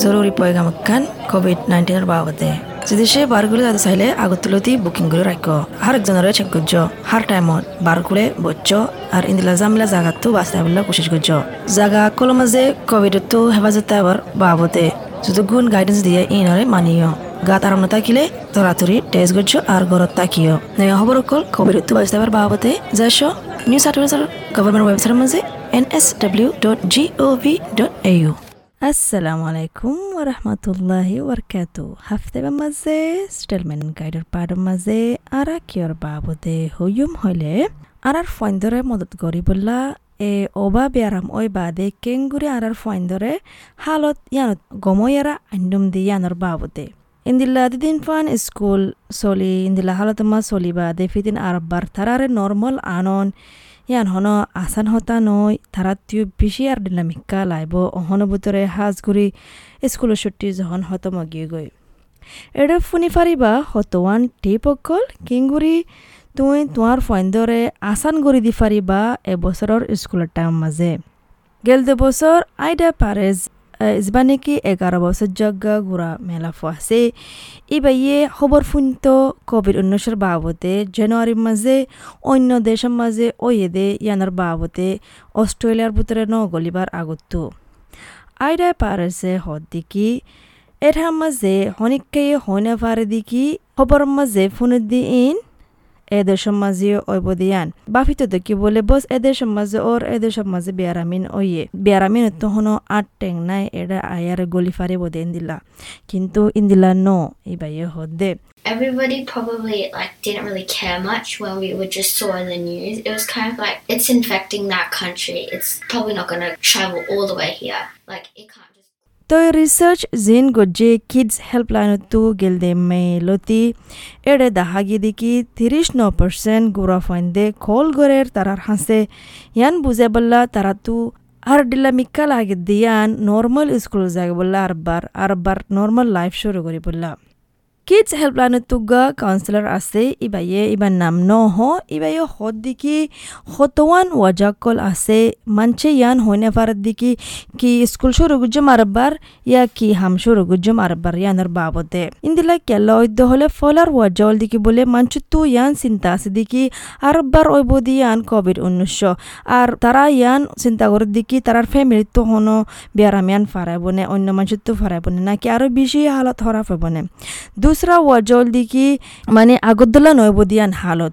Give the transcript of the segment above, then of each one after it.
জরুরি পয়গামকান কোভিড নাইন্টিনের বাবদে যদি সে বারগুলো যাতে চাইলে আগতলতি বুকিং করে রাখ হার একজনের চেক করছ হার টাইমত বারগুলে বচ্চ আর ইন্দিলা জামিলা জাগাতো বাঁচতে বলে কোশিশ করছ জাগা কল মাঝে কোভিডতো হেফাজতে আবার বাবদে যদি গুণ গাইডেন্স দিয়ে ইনরে মানিও গাত আরাম থাকিলে তরাতরি টেস্ট করছ আর ঘরত তাকিও নয়া খবর কল কোভিডতো বাঁচতে আবার বাবদে যাইছ নিউজ আর্টিকেল গভর্নমেন্ট ওয়েবসাইটের মাঝে nsw.gov.au আৰাৰ ফইন্দৰে মদত কৰিবলা এ অবা ওই বাদে কেঙ্গুরি আরার ফইন্দরে হালত আন্ডুম দি ইয়ানর বাবদে ইন্দিল্লা দিদিন ফান স্কুল চলি ইন্দিল্লা হালত চলিবা দেফিদিন আর বার তারারে নর্মাল আনন ইয়ান হন আসান হতা নয় তারাতিও বেশি আর ডিনামিকা লাইব অহন বুতরে হাজ ঘুরি স্কুলের ছুটি যখন হতম গিয়ে গই এডে ফুনি ফারিবা হতওয়ান টিপ অকল কিংগুরি তুই তোমার ফইন্দরে আসান গড়ি দি ফারিবা এবছৰৰ স্কুলেৰ টাইম মাঝে গেল দে বছৰ পারেজ ইসবানিকি এগারো বছর জগা গুড়া মেলা ফুয়াছে ইবাইয়ে খবর ফুন্ত কোভিড উনিশের বাবদে জানুয়ারির মাঝে অন্য দেশের মাঝে ওয়েদে ইয়ানার বাবদে অস্ট্রেলিয়ার ভিতরে ন গলিবার আগতো আইডায় পারেছে হদ দিকি এটার মাঝে হনিকাই হইনে পারে দিকি খবর মাঝে ফোনের দি ইন এদের সমাজে ঐবদিয়ান বাফিত দেখি বলে বস এদের সমাজে ওর এদের সমাজে বিয়ারামিন ওয়ে বিয়ারামিন তখনও আট টেং নাই এরা আয়ার গলি ফারে বদে ইন্দিলা কিন্তু ইন্দিলা নো ইবাইয়ে হদে Everybody probably like didn't really care much when we were just saw in the news. It was kind of like it's infecting that country. It's probably not going to travel all the way here. Like it can't. Research জিন গজ্জে kids হেল্পলাইনতো গেলদে মেলতি এড়ে দাহাগি দিকি তিরিশ ন percent গুড়া ফাইন্দে খোল গরের তারার হাসে ইয়ান বুঝে বললা তারা তু আর ডিলা মিক্কা লাগে দিয়ান নর্মাল স্কুল যাগে বললা আর বার আর বার নর্মাল লাইফ শুরু করি বললা কিডস হেল্পলাইনত তুগা কাউন্সিলর আছে ইবাইয়ে ইবার নাম ন হ ইবাইয়ে হদ দিকি হতওয়ান ওয়াজাকল আছে মানছে ইয়ান হইনে ফারাত দিকি কি স্কুল শুরু গুজ্জম আরবার ইয়া কি হাম শুরু গুজ্জম আরবার ইয়ানোর বাবদে ইন্দিলা কেলা ঐদ্য হলে ফলার ওয়াজল দিকি বলে মানচু তু ইয়ান চিন্তা আছে দিকি আরবার ওইব দি ইয়ান কোভিড উনিশশো আর তারা ইয়ান চিন্তা করে দিকি তারার ফ্যামিলি তো হনো বিয়ারামিয়ান ফারাইব নে অন্য মানুষের তো ফারাইব নে নাকি আরও বেশি হালত হরা হইব নে দুসরা ওয়াজল দিকি মানে আগদলা নয়বদিয়ান হালত।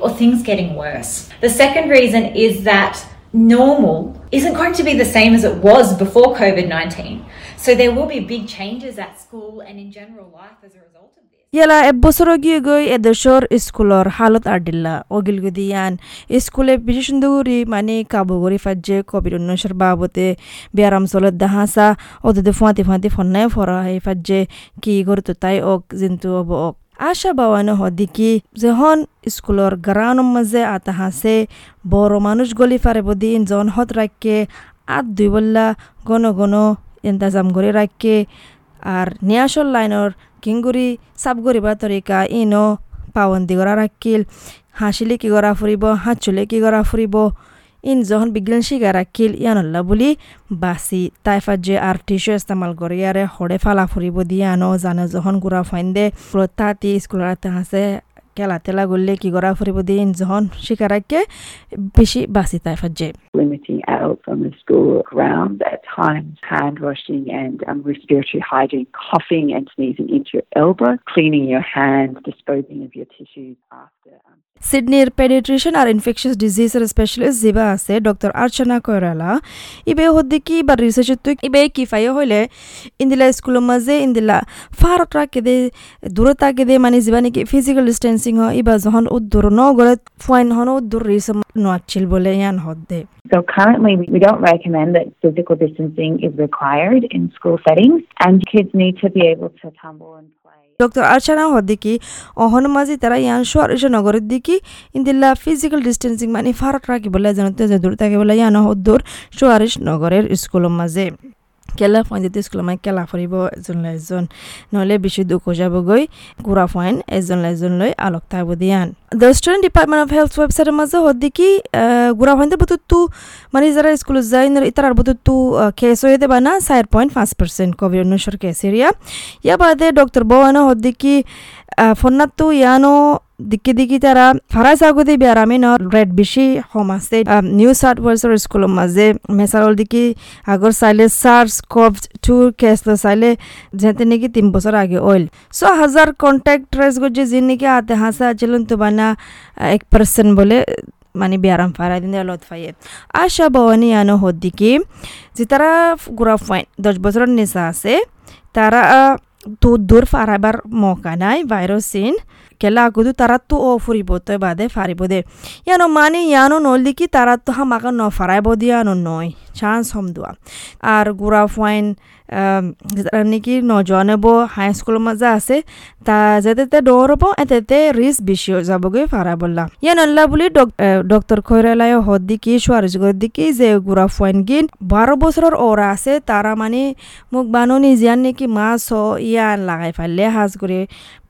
or things getting worse. The second reason is that normal isn't going to be the same as it was before COVID 19. So there will be big changes at school and in general life as a result of this. yala ebbosorogiyogoi edeshor iskulor halot ardilla ogilgudiyan iskule bishisunduguri mani kabuguri fajje covid 19 babote biaram solet dahasa odede fuati fanti fonne fora hei fajje ki gorto tai ok zintu obo ok আশা বাওয়ানো হদিকি যখন স্কুলর ground মাঝে আতা হাসে বড় মানুষ গলি ফারে বদিন জন হত রাখকে আত দুই বল্লা গণ গণ ইন্তজাম করে রাখকে আর নিয়াসল লাইনর কিংগুৰি চাপ কৰিবা তৰিকা ইনো পাৱন্দী কৰা ৰাখিল হাঁচিলে কি কৰা ফুৰিব হাঁচুলে কি কৰা ফুৰিব ইন যখন বিজ্ঞান শিকা রাখিল ইয়ানল্লা বুলি বাসি তাইফাত যে আর টিস্যু ইস্তেমাল করে ইয়ারে হরে ফালা ফুরিব দিয়ে আনো জানে যখন গুড়া ফাইন্দে তাতি স্কুলত আছে কেলা তেলা গললে কি করা ফুরিব দিয়ে ইন যখন শিকা রাখে বেশি বাসি তাইফাত যে limiting adults on the school grounds at times, hand washing and um, respiratory hygiene, coughing and sneezing into your elbow, cleaning your hands, disposing of your tissues after. Um, সিডনির পেডিট্রিশন আর infectious ডিজিজের specialist যিবা আছে doctor আর্চনা কৈরালা ইবে হদ্দিকি বা রিসার্চত ইবে কি phi হইলে ইন্দিলা স্কুলের মাঝে ইন্দিলা ফারত রাখে দে দূরত রাখে দে মানে যিবা নাকি ফিজিক্যাল ডিস্টেন্সিং ডিস্টেন্সিং ইবা যখন উদ্দুর নগরে ফাইন হন উদ্দুর রিস নোয়াচ্ছিল বলে ইয়ান হদ্দে So currently, we don't recommend that physical distancing is required in school settings, and kids need to be able to tumble and play. Doctor আরশানা হদ্দিকি অহন মাঝি তারা ইয়ান শহর এসে নগরের দিকে ইন্দিল্লা ফিজিক্যাল ডিস্টেন্সিং মানে ফারাক রাখি বলে জানতে যে দূর থাকে বলে ইয়ান হদ্দুর শোয়ারিশ নগরের স্কুলের মাঝে কেলা ফাইন যেতে স্কুল মানে কেলা ফুৰিব এজন এজন। নহ'লে বেছি দুখ হৈ যাবগৈ। ঘূৰা ফাইন এজন এজন লৈ আলোক থাকিব দিয়ান। The student department of health ৱেবছাইটৰ মাজে সদিকি ঘূৰা ফাইন বতৰটো মানে যারা স্কুলত যায় ইতার বতৰটো কেছ হৈ দেবা না, চাৰি পইণ্ট পাঁচ পাৰ্চেণ্ট ক'ভিড ঊনৈছৰ কেছ এৰিয়া ইয়াৰ বাদে ডক্টর বওয়ানো সদিকি ফোনাতো ইয়ানো দিকে দিকে তারা ফারাজ আগতে বেয়ারামে ন রেড বেশি হম আছে। নিউ সাউথ ওয়েলসের স্কুলের মাঝে মেসারল দিকে আগর চাইলে সার্স কভ টুর কেস চাইলে যেতে নাকি তিন বছর আগে অইল। ছ হাজার কন্ট্যাক্ট ট্রেস করছে যে নাকি আতে হাসা আছিলেন তো বানা এক পার্সেন্ট বলে মানে বেয়ারাম ফারাই দিন লত ফাইয়ে। আশা ভবানী আনো হদ্দিকি যে তারা গুড়া ফাইন দশ বছরের নেশা আছে। তারা তো দূর ফারাইবার মৌকা নাই ভাইরাসিন ও ফুরিব তো বাদে ফারিব দে ইয়ানো মানে ইয়ানো নলদিকি তারাতো হামাকা ন ফারাইব দিয়ানো নয় চান্স হম দোয়া আর গুড়া ফাইন নাকি নজনেব হাই স্কুলের মাঝে আছে তা যেতে দৌড়ব এতে রিস্ক বেশি হয়ে যাবগৈ ফারা বললা ইয়া নল্লা বলি ডক্টর খৈরালাই হদ দিকি সোয়ারিজগর দিকি যে গুড়া ফাইন গিন বারো বছরের ওরা আছে তারা মানে মোক বাননি জিয়ান নাকি মাছ ইয়ান লাগাই ফেললে হাজ করে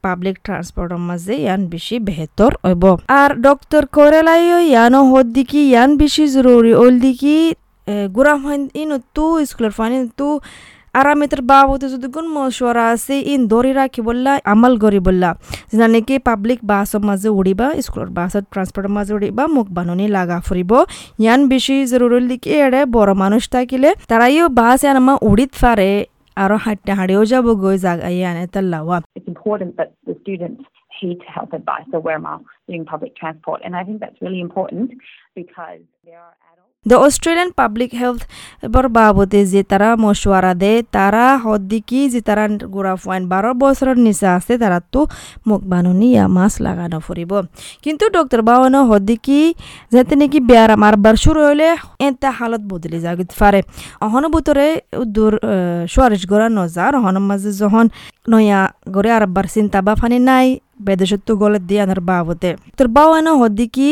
পাবলিক ট্রান্সপোর্টের মাঝে ইয়ান বেশি বেহতর হইব। আর ডক্টর করেলাই ইয়ানো হদ দিকি ইয়ান বেশি জরুরি ওল দিকি গুড়া ফাইন ইন তু স্কুলের ফাইন তু আরামেতের বাবতে যদি কোন মশওয়ারা আছে, ইন ধরে রাখি বললা আমাল করি বললা যেটা নাকি পাবলিক বাসের মাঝে উড়িবা স্কুলের বাসের ট্রান্সপোর্টের মাঝে উড়িবা মুখ বাননি লাগা ফুরিব ইয়ান বেশি জরুরি দিকে এড়ে বড় মানুষ থাকিলে তারাইও বাস ইয়ান আমার উড়িত পারে আরও হাঁটতে হাঁড়িও যাব গই জাগা ইয়ানে তাল্লাওয়া It's important that the students heed health advice or wear masks during public transport, and I think that's really important because there are. The Australian public health এবার বাবদে যে তারা মশওয়ারা দেয়, তারা হদ্দিকি যে তারা গোড়া ফাইন বারো বছরের নিচে আছে, তারা তো মুখ বানুনি ইয়া মাছ লাগানো ফুরিব। কিন্তু ডক্টর বাবানো হদ্দিকি যাতে নাকি বেয়ার আমার বার শুরু হইলে এতে হালত বদলে যাগিতে পারে। অহনো ভিতরে দূর সোয়ারিশ গড়া নজার অহনের মাঝে যখন নয়া গড়ে আর বার চিন্তা বা ফানি নাই বেদেশত্ব গলে দিয়ে আনার বাবতে তোর বাবানো হদ্দিকি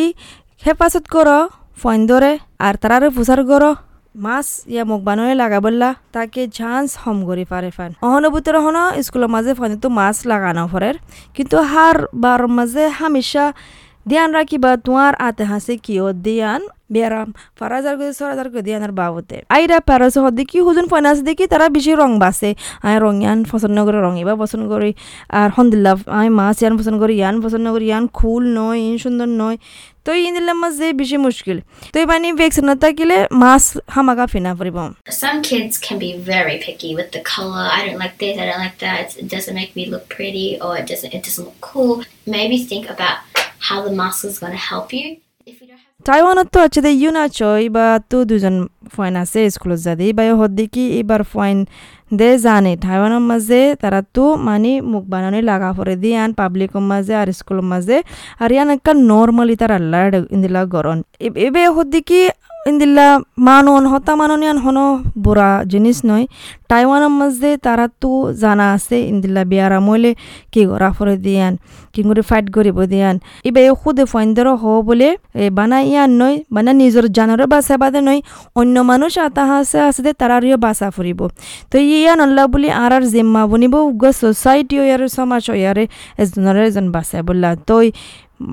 হেফাজত করো। ফইন ধরে আর তারারে ফুসার গরো মাছ ইয়া মুখ বানরে লাগাবলা তাকে ঝাঁস হম করি পারে ফান। অহনুভূতির হন স্কুলের মাঝে ফান তো মাছ লাগানো ফরের কিন্তু হার বার মাঝে হামেশা ধ্যান রাখিবা তোমার আতে হাসে কিয় দিয়ান বেয়ারাম ফারাজার গদি সরাজার গদি আনার বাবতে আইরা প্যারাস হদি কি হুজুন ফাইনান্স দেখি তারা বেশি রং বাসে আই রং ইয়ান পছন্দ করে রং এবার পছন্দ করি আর হন্দিল্লা আই মাছ ইয়ান পছন্দ করি ইয়ান পছন্দ করি ইয়ান খুল নয় ইন সুন্দর নয় তো ইন দিলাম মাঝে বেশি মুশকিল তো মানে ভ্যাকসিন না থাকিলে মাছ হামাকা ফিনা পড়িব Some kids can be very picky with the color. I don't like this. I don't like that. It doesn't make me look pretty, or it doesn't. It doesn't look cool. Maybe think about how the mask is going to help you. টাইওয়ানত তো আছে you না চই বা তো দুজন ফয়েন আছে স্কুলত যাদি বা হদ্দি কি এবার ফয়েন দে জানে টাইওয়ানের মাঝে তারা তো মানে মুখ বানানি লাগা পরে দি আন পাবলিকের মাঝে আর স্কুলের মাঝে আর ইয়ান একটা নর্মালি তার আল্লাহ ইন্দিলা গরন এবে হদ্দি কি ইন্দিল্লা মানন হতা মাননিয়ান হন বুড়া জিনিস নয়। টাইওয়ানের মাঝে তারা তো জানা আছে, ইন্দিল্লা বিয়ারা মইলে কি করা ফরে দিয়ান, কি করে ফাইট করিব দিয়ান। ইবে খুদে ফয়েন্দর হ বলে, এ বানা ইয়ান নয়, বানা নিজের জানরে বাসা বাদে নয়, অন্য মানুষ আতা হাসে আছে তারারিও বাসা ফুরিব। তো ইয়ান আল্লাহ বলি আর আর জিম্মা বনিব উগ সোসাইটি ইয়ার সমাজ ইয়ারে এজনের এজন বাসা বললা। তই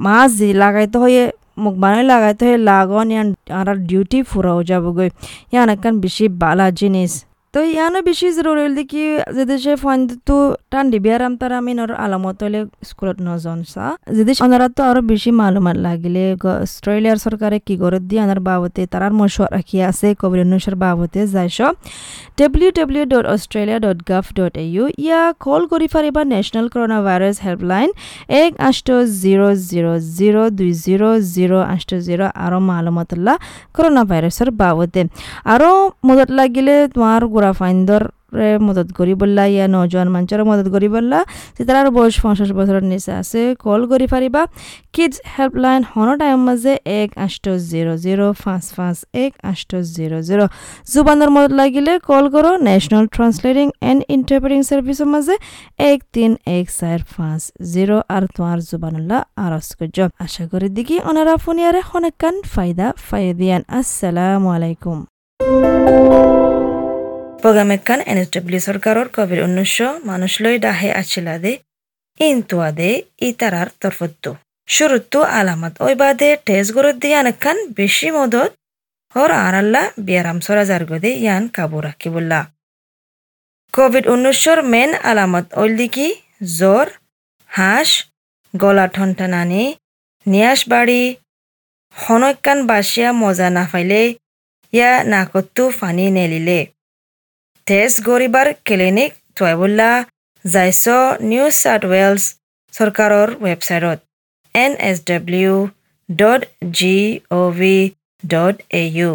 মাছ লাগাইতে হয়ে মুখ বানাই লাগাইতে হয়ে, লাগন ইয়ান আর ডিউটি ফুরাও যাবগৈ। ইয়ান একখান বেশি বালা জিনিস। তো ইয়ানো বেশি জরুরি দেখি যদি সে ফোন টান দিবি আর তার আমি নর আলামত হলে স্কুলত নজন সা যদি ওনারা তো আরও বেশি মালুমাত লাগিলে অস্ট্রেলিয়ার সরকারে কি করে দিয়ে আনার বাবতে তারার মশওয়ার রাখি আছে কোভিড উনিশের বাবতে যাইছ W W dot Australia dot gov dot A U yeah call কৰি পাৰিবা নেশ্যনেল করোনা ভাইরাস হেল্পলাইন এক আষ্ট জিরো জিরো জিরো দুই জিরো জিরো আষ্ট জিরো আরও মালুমাতুল্লাহ করোনা ভাইরাসের বাবতে। আরও মদত লাগিলে তোমার গুড়া ফাইন্দর মদত করি বললা, ইয়া নজওয়ান মানুষের মদত করি বললা, যে তার বয়স পঞ্চাশ বছরের নিচে আছে, কল করি পারিবা কিডস হেল্পলাইন হন টাইম মাঝে এক আষ্ট জিরো জিরো পাঁচ পাঁচ এক আষ্ট জিরো জিরো। জুবানের মদত লাগিলে কল করো ন্যাশনাল ট্রান্সলেটিং এন্ড ইন্টারপ্রেটিং সার্ভিসের মাঝে এক তিন এক চার পাঁচ জিরো। আর তোমার জুবানুল্লাহ করছ। আশা করি দেখি ওনারা ফোনিয়ারে হনেকান ফায়দা ফাইয়ে দিয়ান। আসসালামু আলাইকুম। প্রোগ্রামেকান এন এস ডব্লিউ সরকারের কোভিড উনিশশো মানুষলৈ ডাহে আছিলাদে, ইনতুয়াদে ইতারার তরফত্তু শুরুত্তু আলামত ওই বাদে টেস গরত দিয়ে আনেকান বেশি মদত হর আরাল্লা বিয়ারাম সরা জারগদে ইয়ান কাবু রাখিবুল্লা কোভিড উনিশশোর মেন আলামত ওইল দিকি জ্বর হাঁস, গলা ঠনটানানি নিয়াস বাড়ি, হনকান বাসিয়া মজা না পাইলে ইয়া নাকত্তু ফানি নেলিলে। টেষ্ট গৰিবাৰ ক্লিনিক থুৱাইবুল্লা জাইছ নিউ চাউথ ৱেলছ চৰকাৰৰ ৱেবছাইটত N S W dot G O' V dot A U.